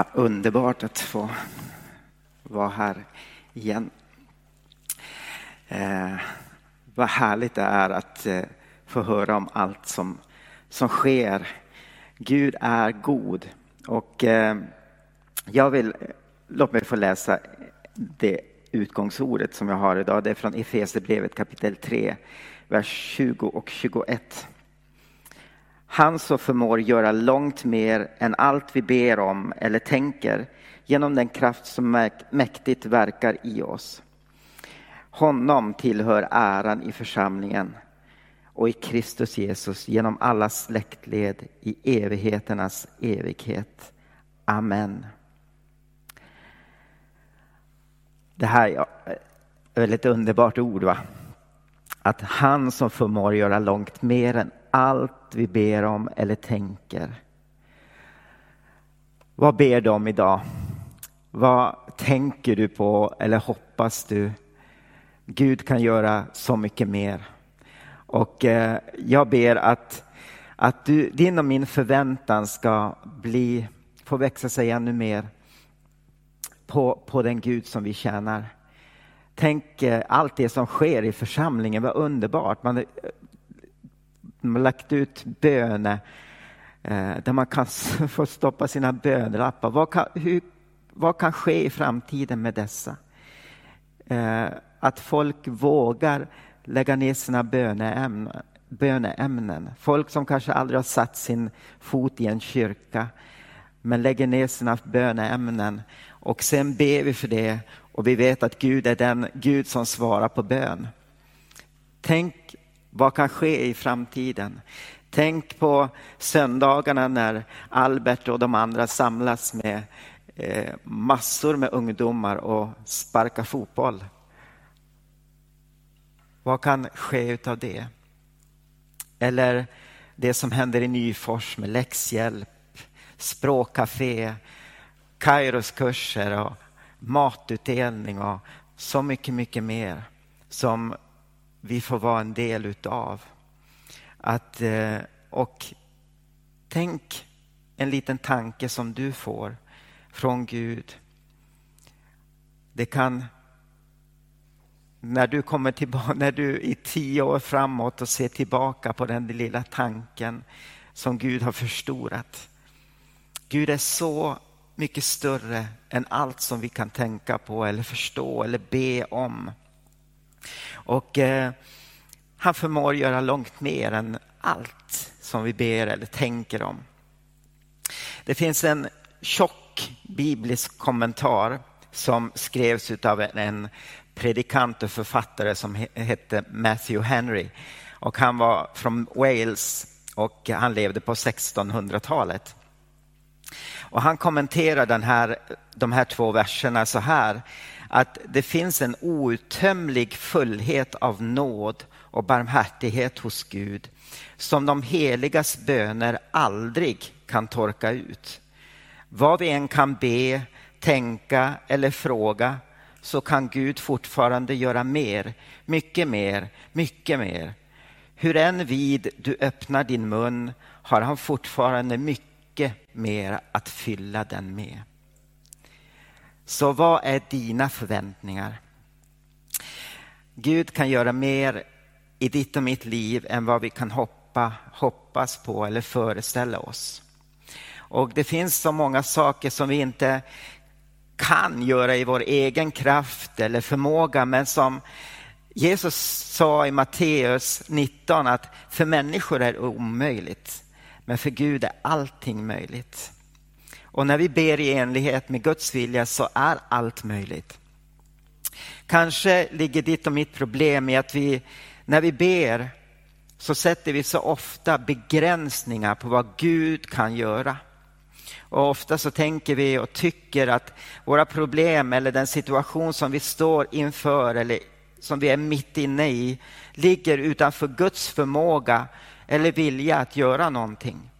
Vad underbart att få vara här igen. Eh, vad härligt det är att eh, få höra om allt som, som sker. Gud är god. Och eh, jag vill, låt mig få läsa det utgångsordet som jag har idag. Det är från Efesierbrevet kapitel 3, vers 20 och 21. Han som förmår göra långt mer än allt vi ber om eller tänker genom den kraft som mäktigt verkar i oss. Honom tillhör äran i församlingen och i Kristus Jesus genom alla släktled i evigheternas evighet. Amen. Det här är ett väldigt underbart ord. va? Att han som förmår göra långt mer än allt vi ber om eller tänker. Vad ber du om idag? Vad tänker du på eller hoppas du? Gud kan göra så mycket mer. Och eh, jag ber att, att du, din och min förväntan ska bli, få växa sig ännu mer på, på den Gud som vi tjänar. Tänk eh, allt det som sker i församlingen, vad underbart. Man, lagt ut böne eh, där man kan få stoppa sina bönelappar. Vad kan, hur, vad kan ske i framtiden med dessa? Eh, att folk vågar lägga ner sina böneämnen, böneämnen. Folk som kanske aldrig har satt sin fot i en kyrka men lägger ner sina böneämnen och sen ber vi för det och vi vet att Gud är den Gud som svarar på bön. Tänk vad kan ske i framtiden? Tänk på söndagarna när Albert och de andra samlas med eh, massor med ungdomar och sparkar fotboll. Vad kan ske utav det? Eller det som händer i Nyfors med läxhjälp, språkcafé, Kairoskurser och matutdelning och så mycket, mycket mer som vi får vara en del utav. Att, eh, och tänk en liten tanke som du får från Gud. Det kan när du kommer tillbaka, när du i tio år framåt och ser tillbaka på den lilla tanken som Gud har förstorat. Gud är så mycket större än allt som vi kan tänka på eller förstå eller be om. Och eh, han förmår göra långt mer än allt som vi ber eller tänker om. Det finns en tjock biblisk kommentar som skrevs av en predikant och författare som hette Matthew Henry. Och han var från Wales och han levde på 1600-talet. Och han kommenterar den här, de här två verserna så här att det finns en outtömlig fullhet av nåd och barmhärtighet hos Gud som de heligas böner aldrig kan torka ut. Vad vi än kan be, tänka eller fråga så kan Gud fortfarande göra mer, mycket mer, mycket mer. Hur än vid du öppnar din mun har han fortfarande mycket mer att fylla den med. Så vad är dina förväntningar? Gud kan göra mer i ditt och mitt liv än vad vi kan hoppa, hoppas på eller föreställa oss. Och Det finns så många saker som vi inte kan göra i vår egen kraft eller förmåga men som Jesus sa i Matteus 19 att för människor är det omöjligt men för Gud är allting möjligt. Och när vi ber i enlighet med Guds vilja så är allt möjligt. Kanske ligger ditt och mitt problem i att vi, när vi ber så sätter vi så ofta begränsningar på vad Gud kan göra. Och ofta så tänker vi och tycker att våra problem eller den situation som vi står inför eller som vi är mitt inne i ligger utanför Guds förmåga eller vilja att göra någonting.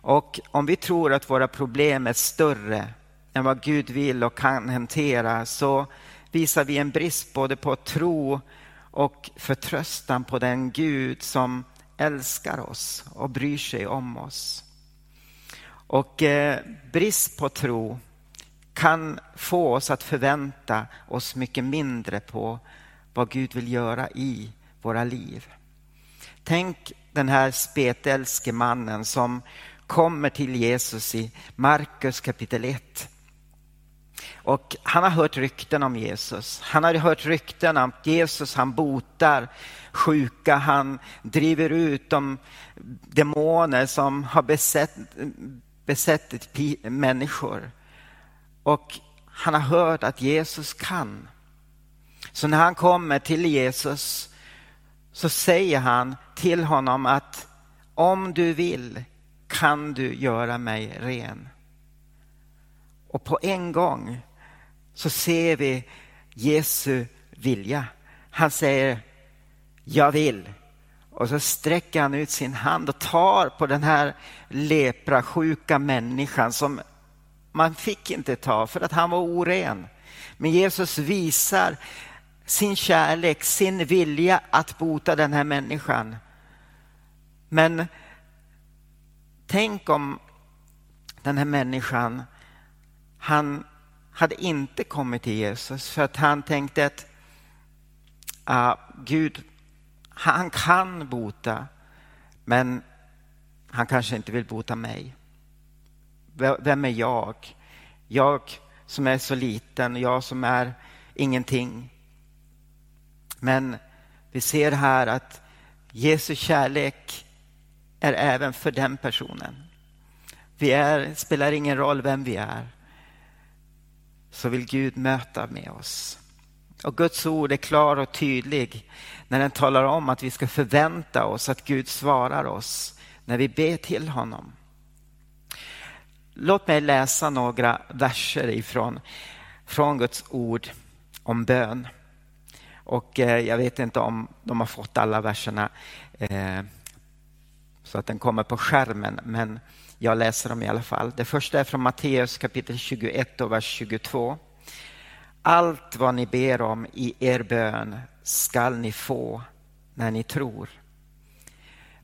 Och om vi tror att våra problem är större än vad Gud vill och kan hantera så visar vi en brist både på tro och förtröstan på den Gud som älskar oss och bryr sig om oss. Och eh, brist på tro kan få oss att förvänta oss mycket mindre på vad Gud vill göra i våra liv. Tänk den här spetälske mannen som kommer till Jesus i Markus kapitel 1. Och han har hört rykten om Jesus. Han har hört rykten om att Jesus han botar sjuka, han driver ut de demoner som har besett, besett människor. Och han har hört att Jesus kan. Så när han kommer till Jesus så säger han till honom att om du vill kan du göra mig ren. Och på en gång så ser vi Jesu vilja. Han säger jag vill. Och så sträcker han ut sin hand och tar på den här leprasjuka människan som man fick inte ta för att han var oren. Men Jesus visar sin kärlek, sin vilja att bota den här människan. Men tänk om den här människan, han hade inte kommit till Jesus för att han tänkte att uh, Gud, han kan bota, men han kanske inte vill bota mig. Vem är jag? Jag som är så liten, jag som är ingenting. Men vi ser här att Jesu kärlek är även för den personen. Vi är, spelar ingen roll vem vi är, så vill Gud möta med oss. Och Guds ord är klar och tydlig när den talar om att vi ska förvänta oss att Gud svarar oss när vi ber till honom. Låt mig läsa några verser ifrån från Guds ord om bön. Och eh, jag vet inte om de har fått alla verserna eh, så att den kommer på skärmen, men jag läser dem i alla fall. Det första är från Matteus kapitel 21 och vers 22. Allt vad ni ber om i er bön skall ni få när ni tror.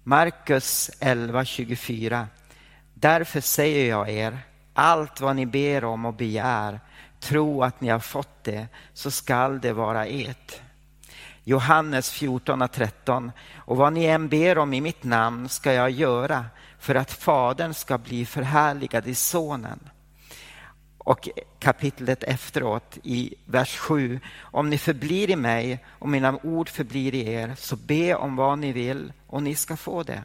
Markus 11.24 Därför säger jag er, allt vad ni ber om och begär, tro att ni har fått det, så skall det vara ert. Johannes 14 och 13. Och vad ni än ber om i mitt namn ska jag göra för att Fadern ska bli förhärligad i Sonen. Och kapitlet efteråt i vers 7. Om ni förblir i mig och mina ord förblir i er, så be om vad ni vill och ni ska få det.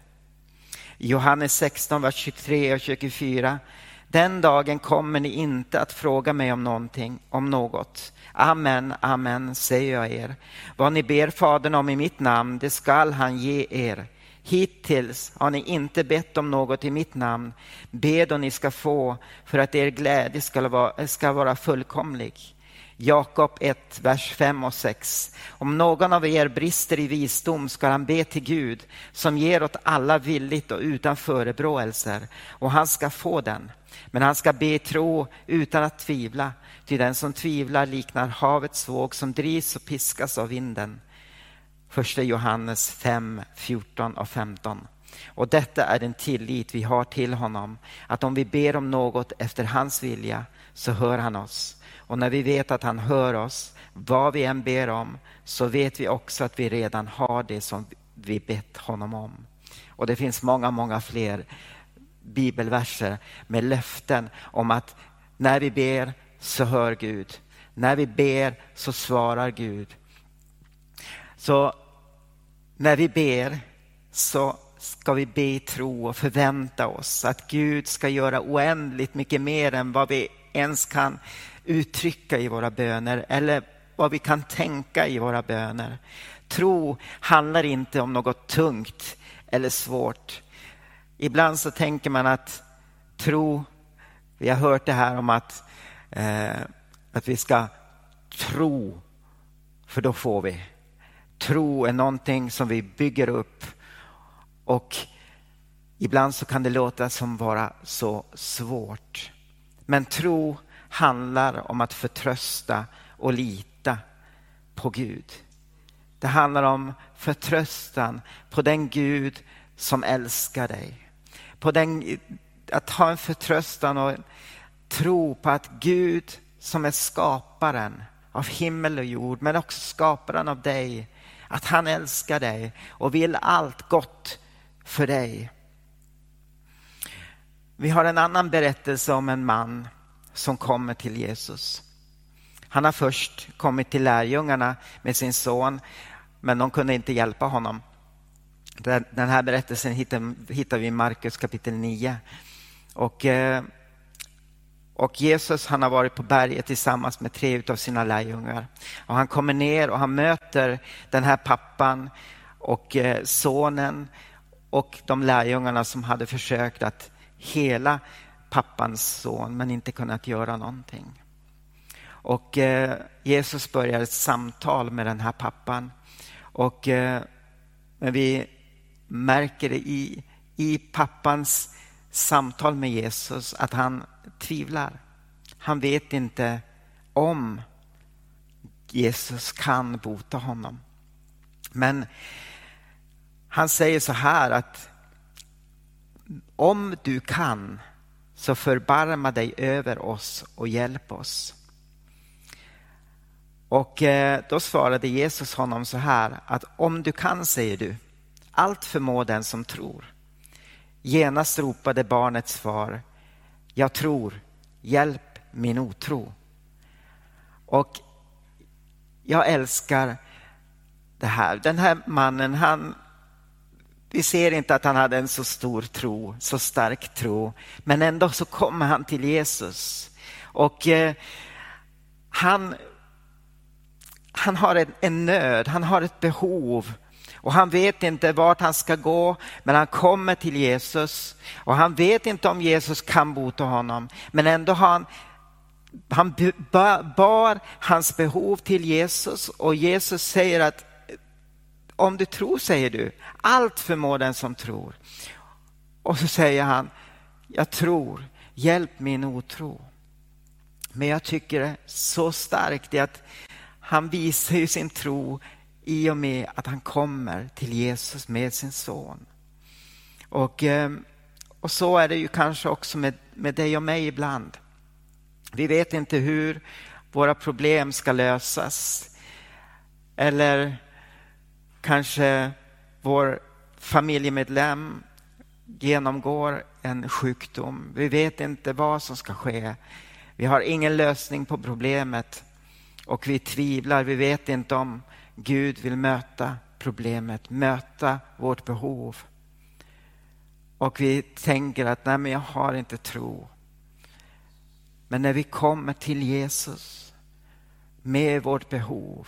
Johannes 16, vers 23 och 24. Den dagen kommer ni inte att fråga mig om någonting, om något. Amen, amen, säger jag er. Vad ni ber Fadern om i mitt namn, det skall han ge er. Hittills har ni inte bett om något i mitt namn. Be då ni ska få, för att er glädje ska vara, ska vara fullkomlig. Jakob 1, vers 5 och 6. Om någon av er brister i visdom ska han be till Gud som ger åt alla villigt och utan förebråelser och han ska få den. Men han ska be i tro utan att tvivla, ty den som tvivlar liknar havets våg som drivs och piskas av vinden. Första Johannes 5, 14 och 15. Och detta är den tillit vi har till honom, att om vi ber om något efter hans vilja så hör han oss. Och när vi vet att han hör oss, vad vi än ber om, så vet vi också att vi redan har det som vi bett honom om. Och det finns många, många fler bibelverser med löften om att när vi ber så hör Gud. När vi ber så svarar Gud. Så när vi ber så ska vi be i tro och förvänta oss att Gud ska göra oändligt mycket mer än vad vi ens kan uttrycka i våra böner eller vad vi kan tänka i våra böner. Tro handlar inte om något tungt eller svårt. Ibland så tänker man att tro, vi har hört det här om att, eh, att vi ska tro, för då får vi. Tro är någonting som vi bygger upp och ibland så kan det låta som vara så svårt. Men tro handlar om att förtrösta och lita på Gud. Det handlar om förtröstan på den Gud som älskar dig. På den, att ha en förtröstan och en tro på att Gud som är skaparen av himmel och jord, men också skaparen av dig, att han älskar dig och vill allt gott för dig. Vi har en annan berättelse om en man som kommer till Jesus. Han har först kommit till lärjungarna med sin son, men de kunde inte hjälpa honom. Den här berättelsen hittar vi i Markus kapitel 9. Och, eh, och Jesus han har varit på berget tillsammans med tre av sina lärjungar. Och han kommer ner och han möter den här pappan och eh, sonen och de lärjungarna som hade försökt att hela pappans son men inte kunnat göra någonting. Och eh, Jesus börjar ett samtal med den här pappan. Och eh, vi märker i, i pappans samtal med Jesus att han tvivlar. Han vet inte om Jesus kan bota honom. Men han säger så här att om du kan så förbarma dig över oss och hjälp oss. Och eh, då svarade Jesus honom så här att om du kan, säger du, allt förmår den som tror. Genast ropade barnets far, jag tror, hjälp min otro. Och jag älskar det här. Den här mannen, han, vi ser inte att han hade en så stor tro, så stark tro, men ändå så kommer han till Jesus. Och eh, han, han har en, en nöd, han har ett behov och han vet inte vart han ska gå, men han kommer till Jesus. Och han vet inte om Jesus kan bota honom, men ändå har han han bar hans behov till Jesus och Jesus säger att om du tror, säger du, allt förmår den som tror. Och så säger han, jag tror, hjälp min otro. Men jag tycker det är så starkt att han visar ju sin tro i och med att han kommer till Jesus med sin son. Och, ehm, och så är det ju kanske också med, med dig och mig ibland. Vi vet inte hur våra problem ska lösas. Eller kanske vår familjemedlem genomgår en sjukdom. Vi vet inte vad som ska ske. Vi har ingen lösning på problemet och vi tvivlar. Vi vet inte om Gud vill möta problemet, möta vårt behov. Och vi tänker att nej, men jag har inte tro. Men när vi kommer till Jesus med vårt behov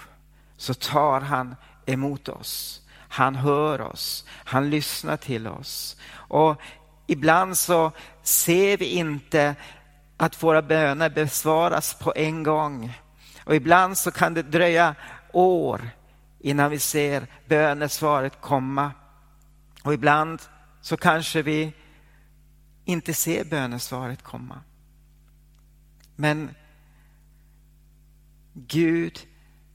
så tar han emot oss. Han hör oss, han lyssnar till oss. Och ibland så ser vi inte att våra böner besvaras på en gång. Och ibland så kan det dröja år innan vi ser bönesvaret komma. Och ibland så kanske vi inte ser bönesvaret komma. Men Gud,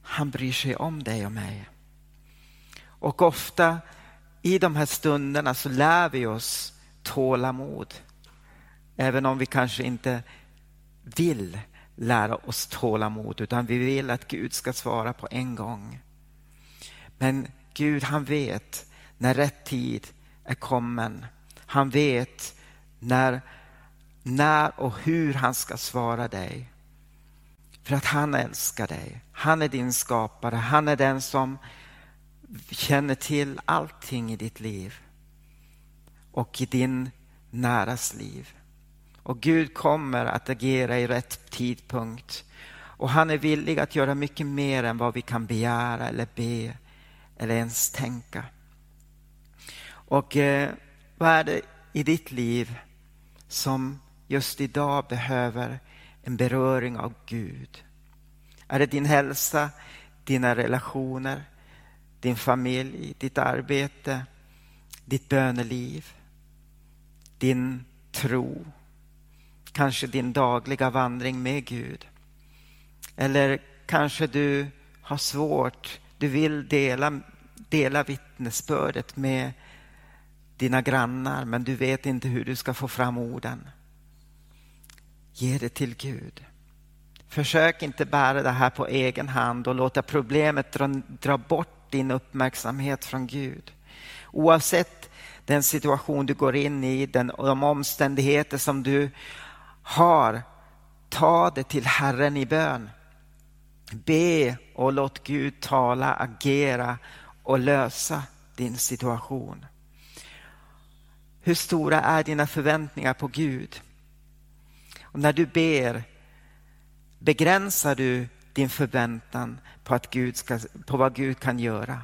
han bryr sig om dig och mig. Och ofta i de här stunderna så lär vi oss tålamod. Även om vi kanske inte vill lära oss tålamod utan vi vill att Gud ska svara på en gång. Men Gud han vet när rätt tid är kommen. Han vet när, när och hur han ska svara dig. För att han älskar dig. Han är din skapare. Han är den som känner till allting i ditt liv och i din näras liv. Och Gud kommer att agera i rätt tidpunkt. Och han är villig att göra mycket mer än vad vi kan begära eller be eller ens tänka. Och eh, vad är det i ditt liv som just idag behöver en beröring av Gud? Är det din hälsa, dina relationer, din familj, ditt arbete, ditt böneliv, din tro, kanske din dagliga vandring med Gud? Eller kanske du har svårt du vill dela, dela vittnesbördet med dina grannar men du vet inte hur du ska få fram orden. Ge det till Gud. Försök inte bära det här på egen hand och låta problemet dra, dra bort din uppmärksamhet från Gud. Oavsett den situation du går in i, den, de omständigheter som du har, ta det till Herren i bön. Be och låt Gud tala, agera och lösa din situation. Hur stora är dina förväntningar på Gud? Och när du ber, begränsar du din förväntan på, att Gud ska, på vad Gud kan göra?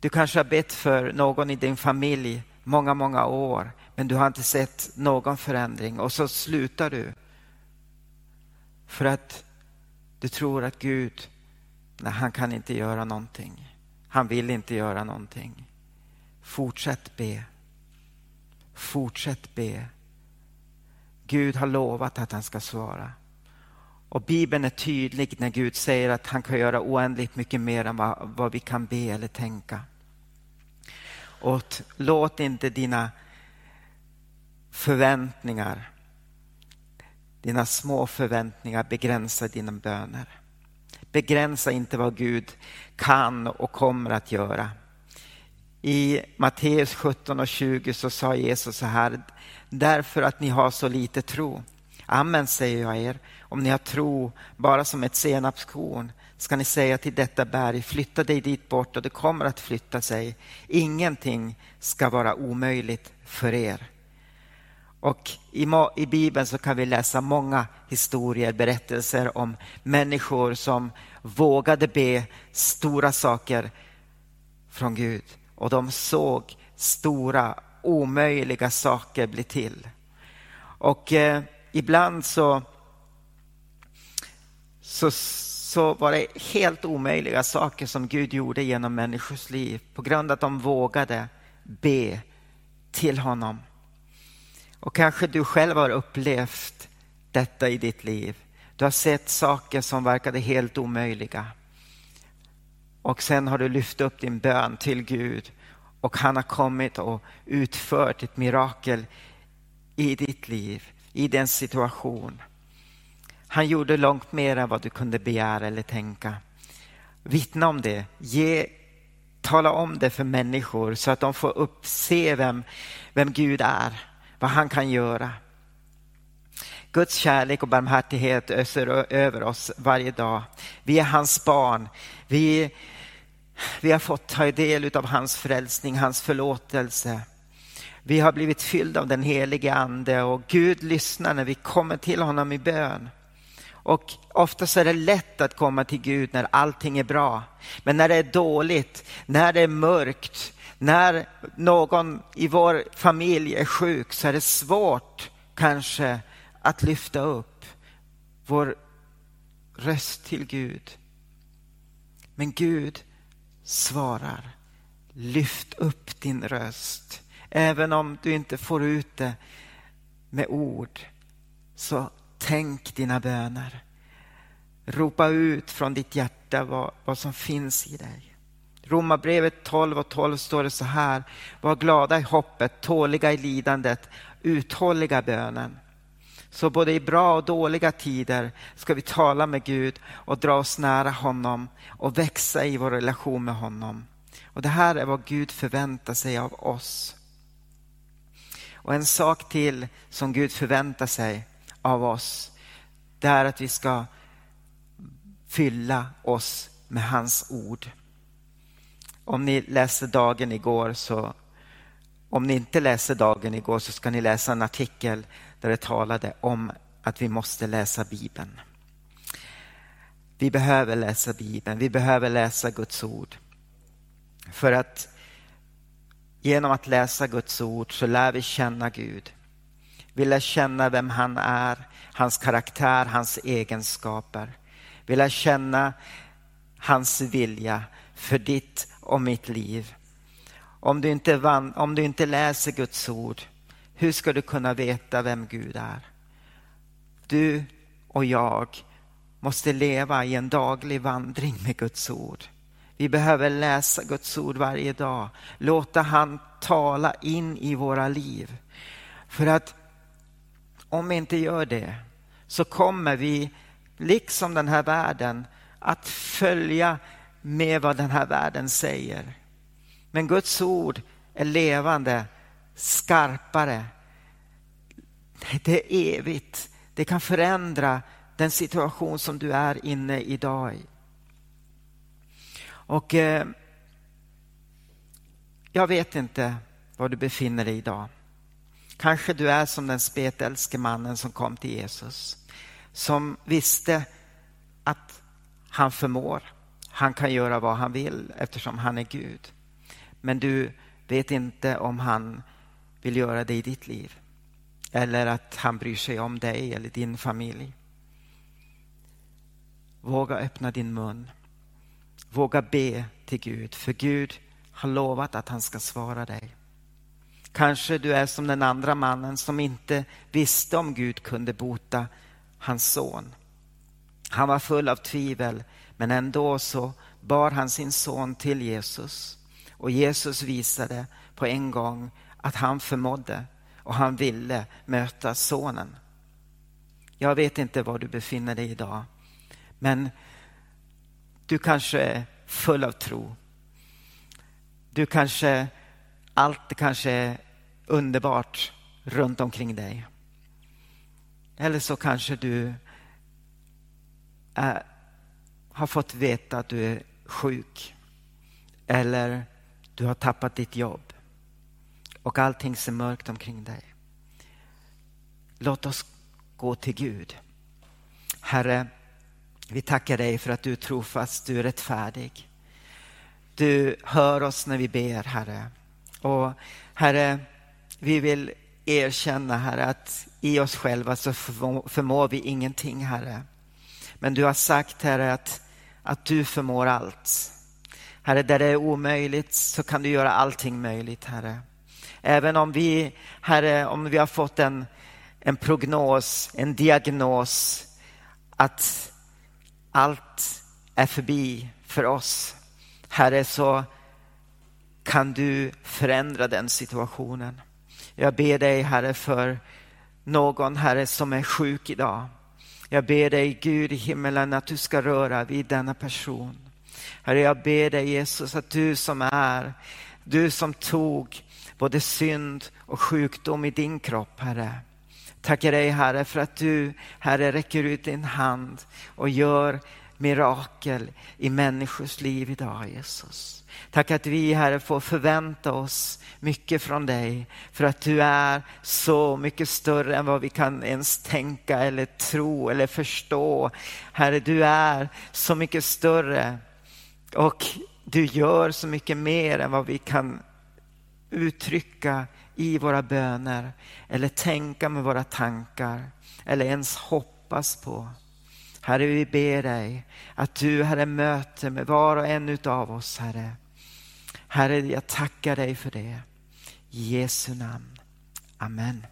Du kanske har bett för någon i din familj många, många år, men du har inte sett någon förändring och så slutar du. För att du tror att Gud, nej, han kan inte göra någonting. Han vill inte göra någonting. Fortsätt be. Fortsätt be. Gud har lovat att han ska svara. Och Bibeln är tydlig när Gud säger att han kan göra oändligt mycket mer än vad, vad vi kan be eller tänka. Och låt inte dina förväntningar, dina små förväntningar begränsa dina böner. Begränsa inte vad Gud kan och kommer att göra. I Matteus 17 och 20 så sa Jesus så här, därför att ni har så lite tro. Amen säger jag er, om ni har tro bara som ett senapskorn ska ni säga till detta berg, flytta dig dit bort och det kommer att flytta sig. Ingenting ska vara omöjligt för er. Och i, i Bibeln så kan vi läsa många historier, berättelser om människor som vågade be stora saker från Gud. Och de såg stora, omöjliga saker bli till. Och eh, ibland så, så, så var det helt omöjliga saker som Gud gjorde genom människors liv på grund av att de vågade be till honom. Och kanske du själv har upplevt detta i ditt liv. Du har sett saker som verkade helt omöjliga. Och sen har du lyft upp din bön till Gud och han har kommit och utfört ett mirakel i ditt liv, i den situation. Han gjorde långt mer än vad du kunde begära eller tänka. Vittna om det. Ge, tala om det för människor så att de får uppse vem, vem Gud är, vad han kan göra. Guds kärlek och barmhärtighet öser över oss varje dag. Vi är hans barn. Vi, vi har fått ta del av hans frälsning, hans förlåtelse. Vi har blivit fyllda av den helige ande och Gud lyssnar när vi kommer till honom i bön. Och oftast är det lätt att komma till Gud när allting är bra. Men när det är dåligt, när det är mörkt, när någon i vår familj är sjuk så är det svårt kanske att lyfta upp vår röst till Gud. Men Gud svarar. Lyft upp din röst. Även om du inte får ut det med ord, så tänk dina böner. Ropa ut från ditt hjärta vad, vad som finns i dig. Romarbrevet 12 och 12 står det så här. Var glada i hoppet, tåliga i lidandet, uthålliga bönen. Så både i bra och dåliga tider ska vi tala med Gud och dra oss nära honom och växa i vår relation med honom. Och Det här är vad Gud förväntar sig av oss. Och en sak till som Gud förväntar sig av oss, det är att vi ska fylla oss med hans ord. Om ni läste dagen igår så om ni inte läste dagen igår så ska ni läsa en artikel där det talade om att vi måste läsa Bibeln. Vi behöver läsa Bibeln, vi behöver läsa Guds ord. För att genom att läsa Guds ord så lär vi känna Gud. Vi lär känna vem han är, hans karaktär, hans egenskaper. Vi lär känna hans vilja för ditt och mitt liv. Om du inte, van, om du inte läser Guds ord, hur ska du kunna veta vem Gud är? Du och jag måste leva i en daglig vandring med Guds ord. Vi behöver läsa Guds ord varje dag. Låta han tala in i våra liv. För att om vi inte gör det så kommer vi, liksom den här världen, att följa med vad den här världen säger. Men Guds ord är levande, skarpare. Det är evigt. Det kan förändra den situation som du är inne i idag. Och eh, jag vet inte var du befinner dig idag. Kanske du är som den spetälske mannen som kom till Jesus. Som visste att han förmår. Han kan göra vad han vill eftersom han är Gud. Men du vet inte om han vill göra det i ditt liv. Eller att han bryr sig om dig eller din familj. Våga öppna din mun. Våga be till Gud, för Gud har lovat att han ska svara dig. Kanske du är som den andra mannen som inte visste om Gud kunde bota hans son. Han var full av tvivel, men ändå så bar han sin son till Jesus. Och Jesus visade på en gång att han förmådde och han ville möta sonen. Jag vet inte var du befinner dig idag, men du kanske är full av tro. Du kanske, allt kanske är underbart runt omkring dig. Eller så kanske du är, har fått veta att du är sjuk. Eller du har tappat ditt jobb. Och allting ser mörkt omkring dig. Låt oss gå till Gud. Herre, vi tackar dig för att du är trofast, du är rättfärdig. Du hör oss när vi ber, Herre. Och Herre, vi vill erkänna, Herre, att i oss själva så förmår vi ingenting, Herre. Men du har sagt, Herre, att, att du förmår allt. Herre, där det är omöjligt så kan du göra allting möjligt, Herre. Även om vi, Herre, om vi har fått en, en prognos, en diagnos att allt är förbi för oss. Herre, så kan du förändra den situationen. Jag ber dig, Herre, för någon, Herre, som är sjuk idag. Jag ber dig, Gud i himmelen, att du ska röra vid denna person. Herre, jag ber dig, Jesus, att du som är, du som tog både synd och sjukdom i din kropp, Herre. Tackar dig, Herre, för att du, Herre, räcker ut din hand och gör mirakel i människors liv idag, Jesus. Tack att vi, Herre, får förvänta oss mycket från dig för att du är så mycket större än vad vi kan ens tänka eller tro eller förstå. Herre, du är så mycket större och du gör så mycket mer än vad vi kan uttrycka i våra böner eller tänka med våra tankar eller ens hoppas på. Herre, vi ber dig att du, Herre, möter med var och en av oss, Herre. Herre, jag tackar dig för det. I Jesu namn. Amen.